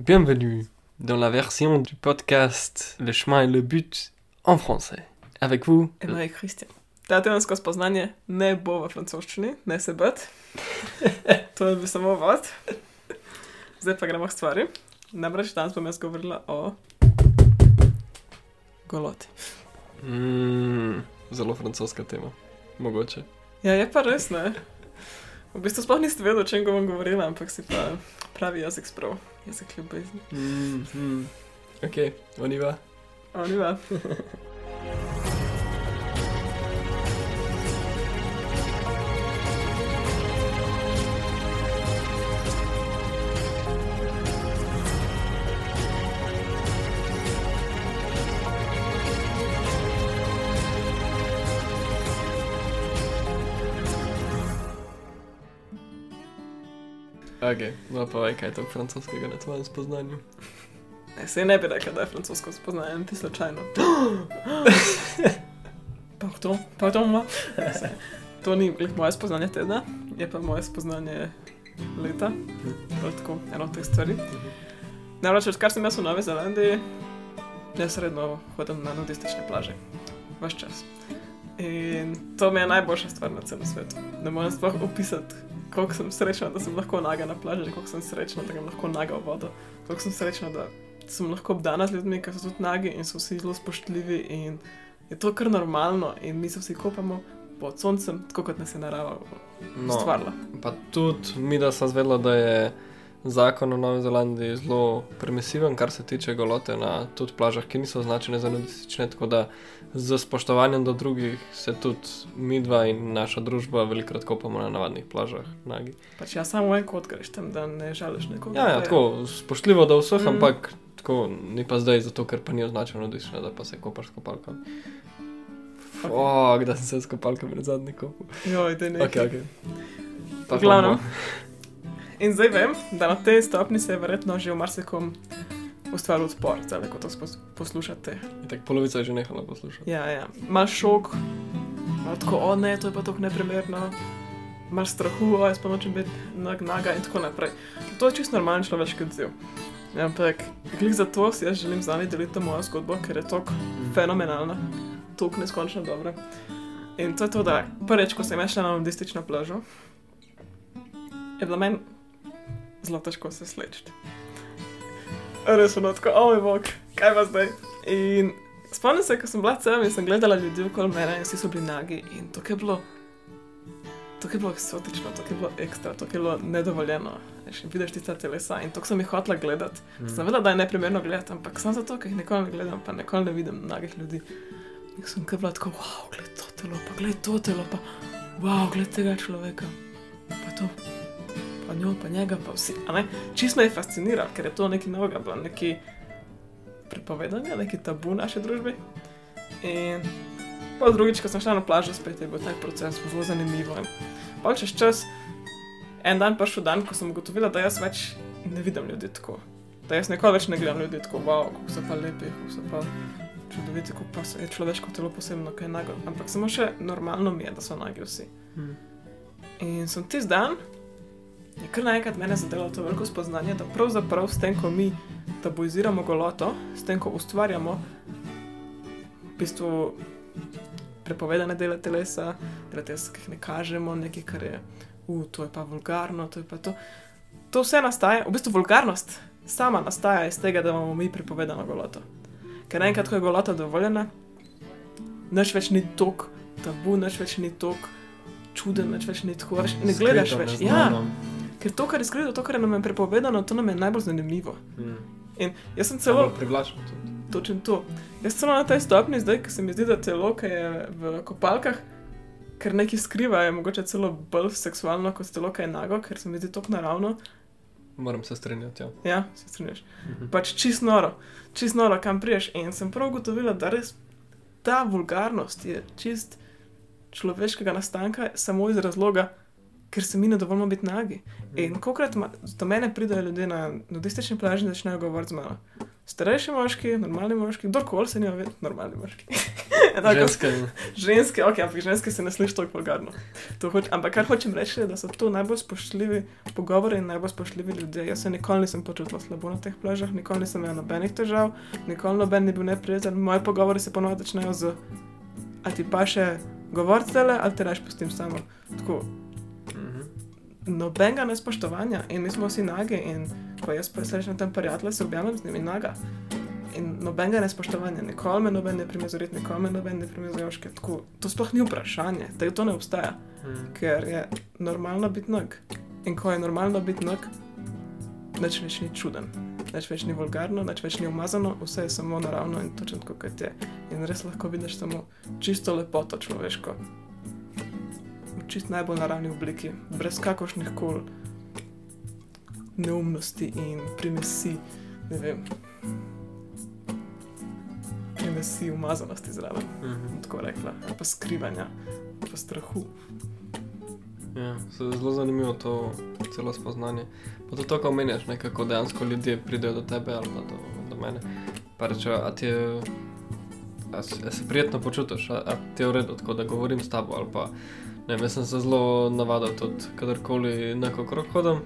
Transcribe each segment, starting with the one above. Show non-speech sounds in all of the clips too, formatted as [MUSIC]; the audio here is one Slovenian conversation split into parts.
Bienvenue dans la version du podcast Le chemin et le but en français. Avec vous, Ema je Kristjan. Ta tematsko spoznanje ne bo v francoščini, ne se bati. [LAUGHS] to je samo vod. Zdaj pa gremo k stvari. Namreč danes bom jaz govorila o goloti. mm, zelo francoska tema. Mogoče. Ja, je pa res, ne? V bistvu sploh niste vedeli, o čem bom govorila, ampak si pa pravi jezik sprav. Jezik ljubezni. Mm, mm. Ok, on y va. On y va. Ok, no povej, kaj je to francoskega na tvojem spoznanju. Ne, se ne bi rekla, da je francosko spoznanje, ti slučajno. Pardon, pardon, ma. Se, To ni glih moje spoznanje tedna, je pa moje spoznanje leta. Prav tako, eno od teh stvari. Namreč, odkar sem jaz v Novi Zelandiji, jaz redno hodim na nudistične plaže. Vaš čas. In to mi je najboljša stvar na celem svetu. Ne morem sploh opisati, koliko sem srečna, da sem lahko naga na plaži, koliko sem srečna, da grem lahko naga v vodo, koliko sem srečna, da sem lahko obdana z ljudmi, ki so tudi nagi in so vsi zelo spoštljivi in je to kar normalno in mi se vsi kopamo pod soncem, tako kot nas je narava No, stvarila. pa tudi mi, da sem zvedela, da je zakon v Novi Zelandiji zelo permisiven, kar se tiče golote na tudi plažah, ki niso označene za nudistične, tako da z spoštovanjem do drugih se tudi mi dva in naša družba velikrat kopamo na navadnih plažah, nagi. Pač ja samo en kot greš tam, da ne žališ nekoga. Ja, ja, je- tako spoštljivo do vseh, Mm. ampak tako ni pa zdaj zato, ker pa ni označeno nudistično, da pa se kopaš s kopalkami. Ok. Oh, kdaj sem se s kopalkami na zadnji kopu. Joj, da ne. Ok, ok. Pa V glavnem. bomo- In zdaj vem, da na tej stopni se je verjetno že v marsikom ustvaril odpor, zdaj ko to poslušate. Itak polovica je že nehala poslušati. Ja, ja. Mal šok, mal tako, o ne, to je pa tako neprimerno, mal strahu, o jaz pa nočem biti nag, naga in tako naprej. To je čisto normalen človeški odziv. Ampak, glih zato si jaz želim z vami deliti to mojo zgodbo, ker je tako fenomenalna, tako neskončno dobra. In to je to, da prvič, ko sem šla na nudistično plažo, je bilo meni zelo težko se sleči. Res je tako, o moj bog, kaj pa zdaj? In spomnim se, ko sem bila tam in sem gledala ljudi okoli mene in vsi so bili nagi in to je bilo. To je bilo eksotično, to je bilo ekstra, to je bilo nedovoljeno. In vidiš tiste telesa in to sem jih hotela gledati. Mm. Sem vedela, da je neprimerno gledati, ampak samo zato, ker jih nikoli ne gledam, pa nikoli ne vidim nagih ljudi. In sem kar bila tako, wow, gled to telo, pa gled to telo, pa wow, gled tega človeka, pa to, pa njo, pa njega, pa vsi. a ne. Čist me je fasciniralo, ker je to nekaj novega, bilo neki prepovedanje, neki tabu v naši družbi. In pa drugič, ko sem šla na plažo, spet je bil ta proces zelo zanimiv. Pa čez čas, en dan prišel dan, ko sem ugotovila, da jaz več ne vidim ljudi tako. Da jaz nikoli več ne gledam ljudi tako, wow, kako so pa lepi, kako so pa čudoviti, kako pa je človeško telo posebno, kaj je nago. Ampak samo še normalno mi je, da so nagi vsi. Mm. In sem tisti dan, je kar naenkrat mene zadelo to veliko spoznanje, da pravzaprav s tem, ko mi tabuiziramo goloto, s tem, ko ustvarjamo v bistvu prepovedane dele telesa, dele telesa, ki jih ne kažemo, nekaj, kar je, uh, to je pa vulgarno, to je pa to. To vse nastaja, v bistvu vulgarnost sama nastaja iz tega, da imamo mi prepovedano goloto. Ker enkrat, ko je golota dovoljena, nič več ni tok tabu, nič več ni tok čuden, nič več ni tako, ne gledaš več. Ja, ker to, kar je skrito, to, kar je nam je prepovedano, to nam je najbolj zanimivo. Mm. In jaz sem celo, privlačno tudi. točen to. Jaz sem na tej stopni zdaj, ker se mi zdi, da telo, ki je v kopalkah, ker nekaj skriva, je mogoče celo bolj seksualno kot telo, ki je nago, ker se mi zdi tako naravno. Moram se strinjati. Ja. Ja, se strinjaš. Mhm. Pač čist noro, čist noro, kam priješ. In sem prav ugotovila, da res ta vulgarnost je čist človeškega nastanka samo iz razloga, ker se mi ne dovolimo biti nagi. In kokrat ma- do mene pridejo ljudje na nudistični plaži in začnejo govoriti z mano. Starejši moški, normalni moški, kdorkoli se nima vedeti, normalni moški. [LAUGHS] Enako Ženske. Ženske, ok, ampak ženske se ne sliši tako vulgarno. To Hoč, ampak kar hočem reči, je, da so to najbolj spoštljivi pogovori in najbolj spoštljivi ljudje. Jaz se nikoli nisem počutila slabo na teh plažah, nikoli nisem imela nobenih težav, nikoli noben ni bil neprijeten. Moji pogovori se ponovno začnejo z, a ti pa še govoriti tele, ali te raš pustim samo. Tako, Mhm. Nobenega nespoštovanja in mi smo vsi nagi in ko jaz presrečem tam prijatelje, se objamem z njimi naga. In nobenega nespoštovanja, nikoli me noben ne prime zoriti, nikoli me noben ne prime za joške. Tako, to sploh ni vprašanje, da to ne obstaja, Mhm. ker je normalno biti nag. In ko je normalno biti nag, nič več ni čuden, nič več ni vulgarno, nič več ni umazano, vse je samo naravno in točno kot je. In res lahko vidiš samo čisto lepoto človeško. Čist najbolj naravni obliki, brez kakršnih koli neumnosti in primesi, ne vem, primesi umazanosti zraven, Mhm. tako rekla, ali pa skrivanja, pa strahu. Ja, se je zelo zanimivo to celo spoznanje. Pa to tako omenjaš, ne, kako dejansko ljudje pridejo do tebe ali do, do mene. Pa rečejo, a ti je, a, a se prijetno počutiš, a, a ti je v redu, tako da govorim s tabo ali pa. Ne, jaz sem se zelo navadil tudi, kadarkoli neko krog hodim,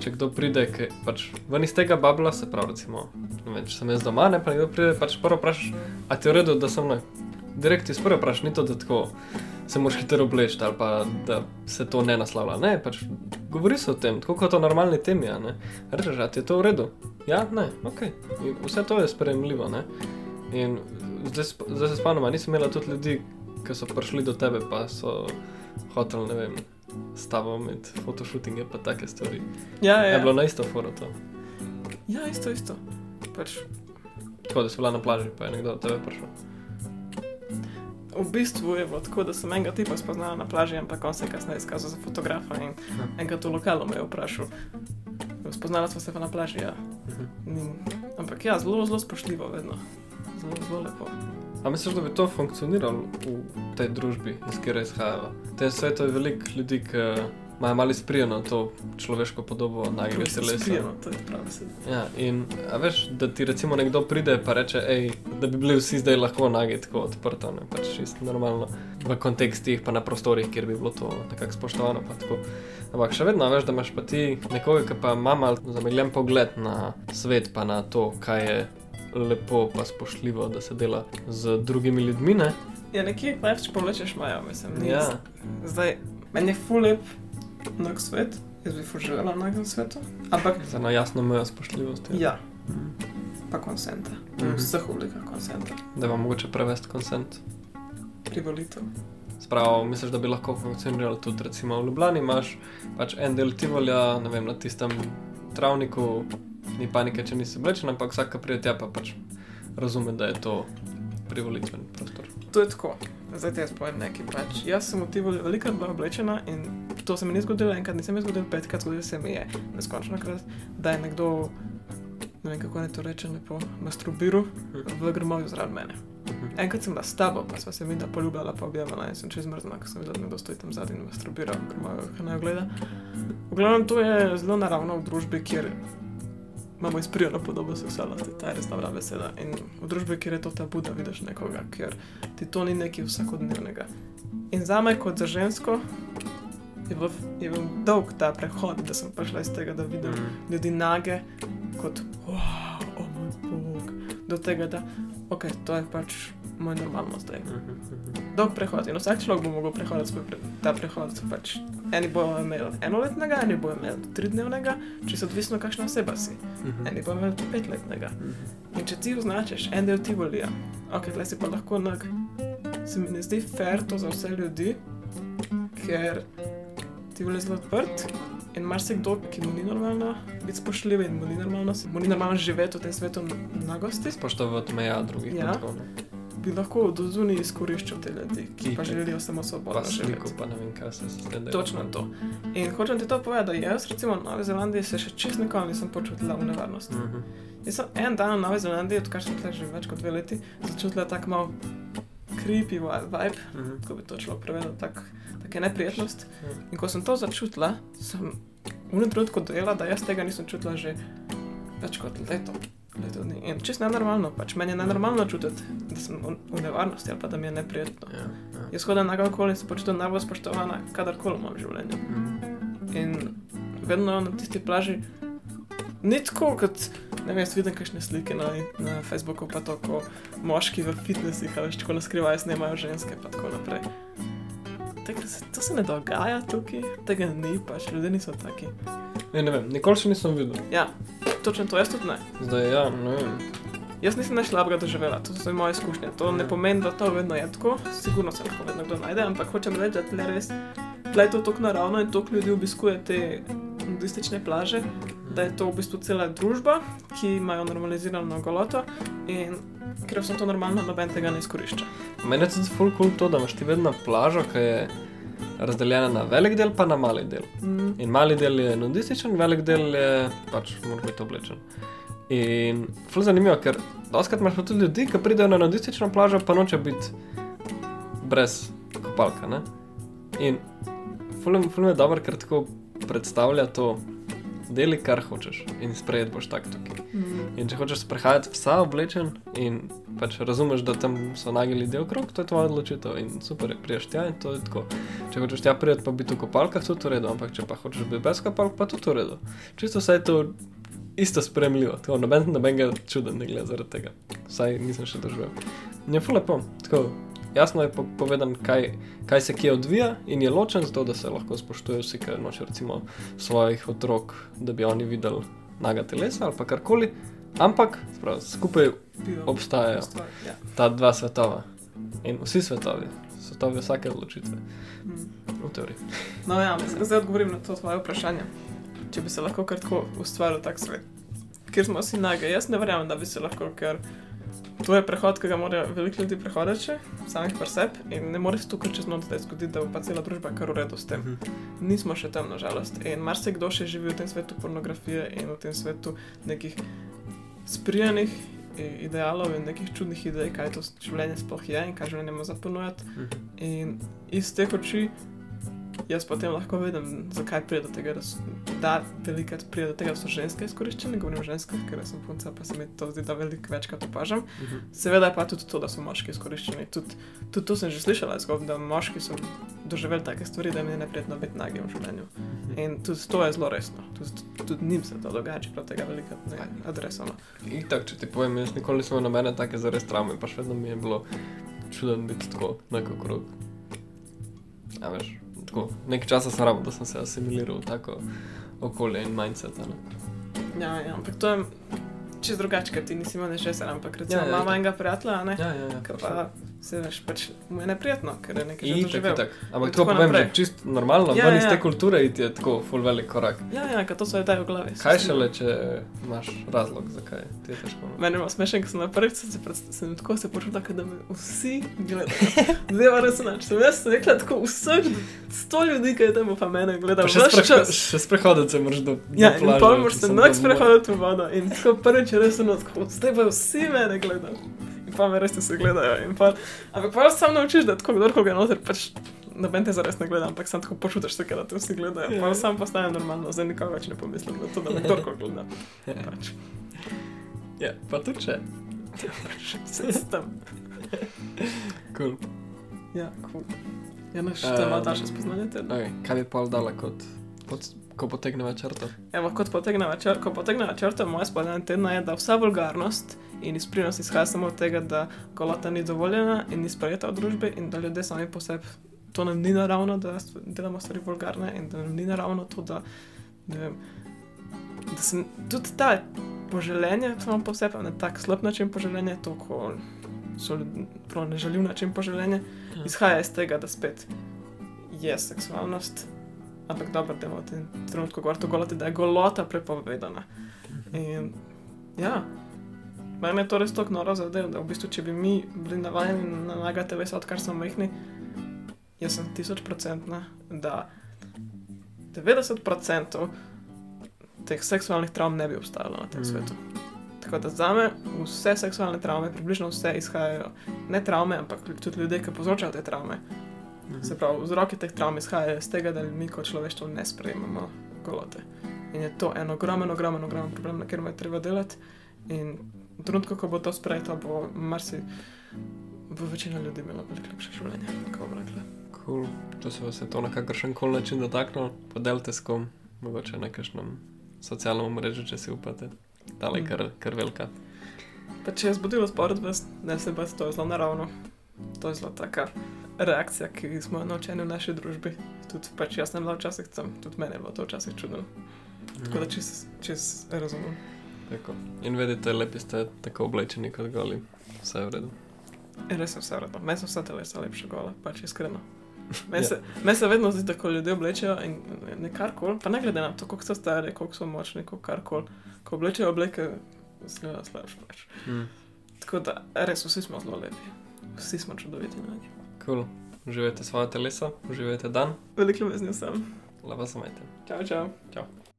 če kdo pride, ki pač ven iz tega babla, se pravi, recimo, vem, če sem jaz doma, ne pa kdo pride, pač prvo vprašaš, a ti je v redu, da sem noj. Direkt ti sprvo vprašaš, ni to, da tako se moraš hitro obleči ali pa da se to ne naslavlja. Ne, pač govori se o tem, tako kot o normalni temi. a ne. Rečeš, da ti je to v redu. Ja, ne, ok. In vse to je sprejemljivo. Ne? In zdaj, zdaj se spomnim, nisem imela tudi ljudi, ki so prišli do tebe, pa so hoteli, ne vem, s tabo imeti fotoshootinge, pa take stvari. Ja, Ja. Je ja, bilo na isto foro to. ja isto, isto. Pač, Tako da si bila na plaži, pa je nekdo od tebe prišel. v bistvu je bilo tako, da sem enega tipa spoznala na plaži, ampak on se je kasneje izkazal za fotografa in enkrat v lokalu me je vprašal. Spoznala smo se pa na plaži, ja. Mhm. In, ampak ja, zelo, zelo spoštljivo, vedno. Zelo, zelo lepo. A misliš, da bi to funkcioniralo v tej družbi, iz katero izhajajo? V tem svetu je veliko ljudi, ki imajo malo sprijeno to človeško podobo nagega telesa. Sprijeno, to je prav beseda. Ja, in veš, da ti recimo nekdo pride in reče, ej, da bi bili vsi zdaj lahko nagi tako odprto, ne pač čisto normalno v kontekstih, pa na prostorih, kjer bi bilo to nekako spoštovano. Ampak še vedno veš, da imaš pa ti nekoga, ki pa ima malo zamegljen pogled na svet, pa na to, kaj je lepo, pa spoštljivo, da se dela z drugimi ljudmi. Ne? Ja, nekje več povlečeš maja, mislim. ni Ja. Zdaj, meni je ful lep nog svet, jaz bi ful živela v nagem svetu, ampak Za eno jasno mejo spoštljivosti. ja, Mhm. pa konsenta. Mhm. V vseh oblikah konsenta. Da vam mogoče prevesti konsent. Privolitev. Spravo, misliš, da bi lahko funkcioniralo tudi recimo v Ljubljani, imaš pač en del Tivolja, ne vem, na tistem travniku, ni panike, če nisi oblečen, ampak vsak, ki pride tja, pa pač razume, da je to privolitven prostor. To je tako. Zdaj ti jaz povem nekaj. Pač. Jaz sem v Tivoli velikrat bila oblečena in to se mi ni zgodilo enkrat, nisem mi zgodil petkrat, zgodilo se mi je neskončno krat, da je nekdo, ne vem kako naj to rečem, lepo masturbiral v grmovju zraven mene. Mhm. Enkrat sem bila s tabo, pa sva se mi da poljubljala, pa objavila in sem čez mrzna, ker sem videla, da nekdo stoji tam zadaj in masturbira, ker imajo kaj naj gleda. V glavnem, to je zelo naravno v družbi, kjer imamo izprijeno podobo seksualnosti, ta je res dobra beseda. In v družbi, kjer je to tabu, da vidiš nekoga, ker ti to ni nekaj vsakodnevnega. In za me, kot za žensko, je bil, je bil dolg ta prehod, da sem prišla iz tega, da vidim Mhm. ljudi nage, kot, wow, o moj bog, do tega, da, ok, to je pač moj normalno zdaj. Mhm, mhm. Dolg prehod in vsak človek bo mogel prehoditi svoj pre, ta prehod. Pač. Eni bojo imeli enoletnega, eni bojo imeli tridnevnega, če se odvisno, kakšna oseba si. Mhm. Eni bojo imeli petletnega. Mhm. In če ti označiš en del Tivolija, ok, tle si pa lahko nag. Se mi ne zdi fair to za vse ljudi, ker Tivoli je zelo odprt in marsikdo, ki mu ni normalno biti spoštljiv in mu ni normalno, mu ni normalno živeti v tem svetu nagosti, Spoštovati meja drugih. Ja. ne. Bi lahko od zunaj izkoriščal te ljudi, ki pa želijo samo svobodno živeti. pa ne vem, kaj se dela. Točno to. In hočem ti to povedati, da jaz, recimo v Novi Zelandiji, se še čist nikoli nisem počutila v nevarnosti. Mhm. Jaz sem en dan v Novi Zelandiji, odkar sem tukaj že več kot dve leti, začutila tak mal creepy vi- vibe, Mhm. kako bi to človek prevedel, tak, tak neka neprijetnost. Ja. In ko sem to začutila, sem v enem trenutku dojela, da jaz tega nisem čutila že več kot leto. Leto dni. In čisto nenormalno, pač meni je nenormalno čutiti, da sem v, nevarnosti ali pa da mi je neprijetno. Ja, ja. Jaz hodim na kakorkoli se počutim najbolj spoštovana, kadarkoli imam v življenju. Mhm. In vedno na tisti plaži, ni tako kot, ne vem, jaz vidim kakšne slike na, na Facebooku, pa to, ko moški v fitnesih, ali tako na skrivaj snemajo ženske, pa tako naprej. Tega se, to se ne dogaja tukaj, tega ni, pač ljudje niso taki. Ja, ne vem, nikoli še nisem videl. Ja, točno to, jaz tudi ne. Zdaj, ja, ne vem. Jaz nisem nič slabega doživela, to so moje izkušnje. To ne pomeni, da to vedno je tako, sigurno se lahko vedno kdo najde, ampak hočem reči, da tle res, tle je to tako naravno in toliko ljudi obiskuje te nudistične plaže, da je to v bistvu cela družba, ki imajo normalizirano goloto in ker je vse to normalno, noben tega ne izkorišča. Meni je tudi ful cool to, da imaš ti vedno plažo, ki je razdeljena na velik del, pa na mali del. Mm. In mali del je nudističen, velik del je pač mora biti oblečen. In ful zanimivo, ker doskrat imaš pa tudi ljudi, ki pridejo na nudistično plažo, pa noče biti brez kopalka. Ne? In mi je dobro, ker tako predstavlja to, deli kar hočeš in sprejeti boš tak tukaj. Mm. In če hočeš sprehajati vsa oblečen in pač razumeš, da tam so nagi ljudje okrog, to je tvoja odločitev in super, je, priješ tja in to je tako. Če hočeš tja prijeti, pa biti v kopalkah, tudi v redu, ampak če pa hočeš biti brez kopalk, pa tudi v redu. Čisto vse je to isto spremljivo, tako noben nobenega čuden ne gleda zaradi tega. Vsaj nisem še doživel. Je ful lepo, tako jasno je po povedan, kaj, kaj se kje odvija in je ločen zato, da se lahko spoštuje vsi, ker noče recimo svojih otrok, da bi oni videli naga telesa ali pa karkoli. Ampak sprav, skupaj obstajajo Ja. ta dva svetova in vsi svetovi, svetovi vsake odločitve, Mm. v teoriji. No, ja, da zdaj odgovorim na to tvoje vprašanje. Če bi se lahko kar tako ustvaril tak svet, ker smo vsi nage. Jaz ne verjamem, da bi se lahko, ker to je prehod, ki ga mora veliko ljudi prehoditi, samih preseb, in ne more se tukaj čez noč zdaj zgoditi, da bo pa cela družba kar v redu s tem. Nismo še tam, nažalost. In marsikdo še živi v tem svetu pornografije in v tem svetu nekih sprijanih i- idealov in nekih čudnih idej, kaj to življenje sploh je in kaj življenje ima za ponujati. In iz teh oči jaz potem lahko vidim, zakaj pride do tega, da, so, da velikrat pride do tega, da so ženske izkoriščene. Govorim o ženskah, ker sem punca, pa se mi to zdi, da veliko večkrat opažam. Seveda pa tudi to, da so moški izkoriščeni. Tudi, tudi to sem že slišala, zgodb, da moški so doživeli take stvari, da jim je neprijetno biti nagi v življenju. In tudi to je zelo resno. Tudi, tudi njim se to dogaja, čeprav tega velikrat ne adresamo. Itak, če ti povem, jaz nikoli nisem imel nobene take zares travme, pa še vedno mi je bilo čudno biti tako nekako krog. Ja, veš, tako, nekaj časa sem rabo, da sem se asimiliral v tako okolje in mindset. ne. Ja, ja, ampak to je čist drugače, ker ti nisi imel nečesa, ampak recimo Ja, ja, itak. enega prijatelja, ne? Ja, ja, ja. Ki pa se veš, pač mu je neprijetno, ker je nekaj že Itak, doživel. itak. Ampak In tako tako povem, naprej. že čist normalno, Ja, ven iz ja. te kulture iti je tako full velik korak. Ja, ja, ker to so ideje v glavi. Kaj šele, če imaš razlog, zakaj ti je težko. no? Meni je bilo smešno, ko sem na prvič se, predst- sem tako se počutila, kot da me vsi gledajo. Zdaj pa res nič. Sem jaz rekla tako vseh sto ljudi, ki je tam pa mene gledalo. Pa še, spreho še sprehoditi se moraš do, Ja, do in plaže, pa če moraš se noč do prehoditi v vodo in tako prvič res tako, zdaj pa vsi mene gledajo. In pa me res vsi gledajo. Pa, ampak pa sam naučiš, da tako kdorkoli ga noter, pač noben te zares ne gleda, ampak sam tako počutiš se, da te vsi gledajo. Pa Ja. sam postane normalno, zdaj nikogar več ne pomislim na to, da me kdorkoli gleda. Pač, Ja, pa tudi če. pač, vse s tem. Cool. Ja, cool. Ja, naš, Um, to je malo daljše spoznanje tedna. Okay, kaj bi pol dala kot, pod, ko potegneva črto? Evo, kot potegneva črto, ko potegneva črto, moje spoznanje tedna je, da vsa vulgarnost in izprijenost izhaja samo od tega, da golota ni dovoljena in ni sprejeta v družbi in da ljudje sami po sebi to nam ni naravno, da delamo stvari vulgarne in da nam ni naravno to, da, ne vem, da se tudi ta poželenje samo po sebi, na tak slab način poželenja, to, ko so ljudje, prav neželjiv način poželenja, Ja. izhaja iz tega, da spet je seksualnost, ampak dobro, da imamo v tem trenutku govoriti o goloti, da je golota prepovedana. In ja, meni je to res tako noro zadev, da v bistvu, če bi mi bili navajeni na naga telesa, odkar smo majhni, jaz sem tisočprocentna, da 90% teh seksualnih travm ne bi obstajalo na tem mm. svetu. Tako da za me vse seksualne travme, približno vse izhajajo, ne travme, ampak tudi ljudje, ki povzročajo te travme, Mhm. Se pravi, vzroki teh travm izhajajo iz tega, da mi kot človeštvo ne sprejemamo golote. In je to en ogromen, ogromen, ogromen problem, na katerem je treba delati. In v trenutku, ko bo to sprejeto, bo marsi, bo večina ljudi imela veliko lepše življenje, kako bom rekla. Cool. Če se vas je to na kakršen koli način dotaknilo, podelite s kom, mogoče na kakšnem socialnem mrežu, če si upate. Tale je Mm. kar, kar velika. Pa če je zbudilo sporednost, ne se bati, to je zelo naravno. To je zelo taka reakcija, ki smo jo naučeni v naši družbi. Tudi pač jaz sem bila včasih tam, tudi meni je bilo to včasih čudno. Tako da čez, čez razumem. Tako. In vedite, lepi ste tako oblečeni kot goli. Vse je v redu. Res je vse vredno. Meni so vsa telesa lepša gola, pač iskreno. Meni Ja. se, meni se vedno zdi, da ko ljudje oblečejo in ne karkoli, pa ne glede na to, koliko so stari, koliko so močni, koliko karkoli, ko oblečejo obleke, zgleda slabše pač. Mm. Tako da res vsi smo zelo lepi. Vsi smo čudoviti na njih. Cool. Uživajte svoje telesa, uživajte dan, Veliko ljubezni vsem. lepo se majte. Čau, čau. Čau.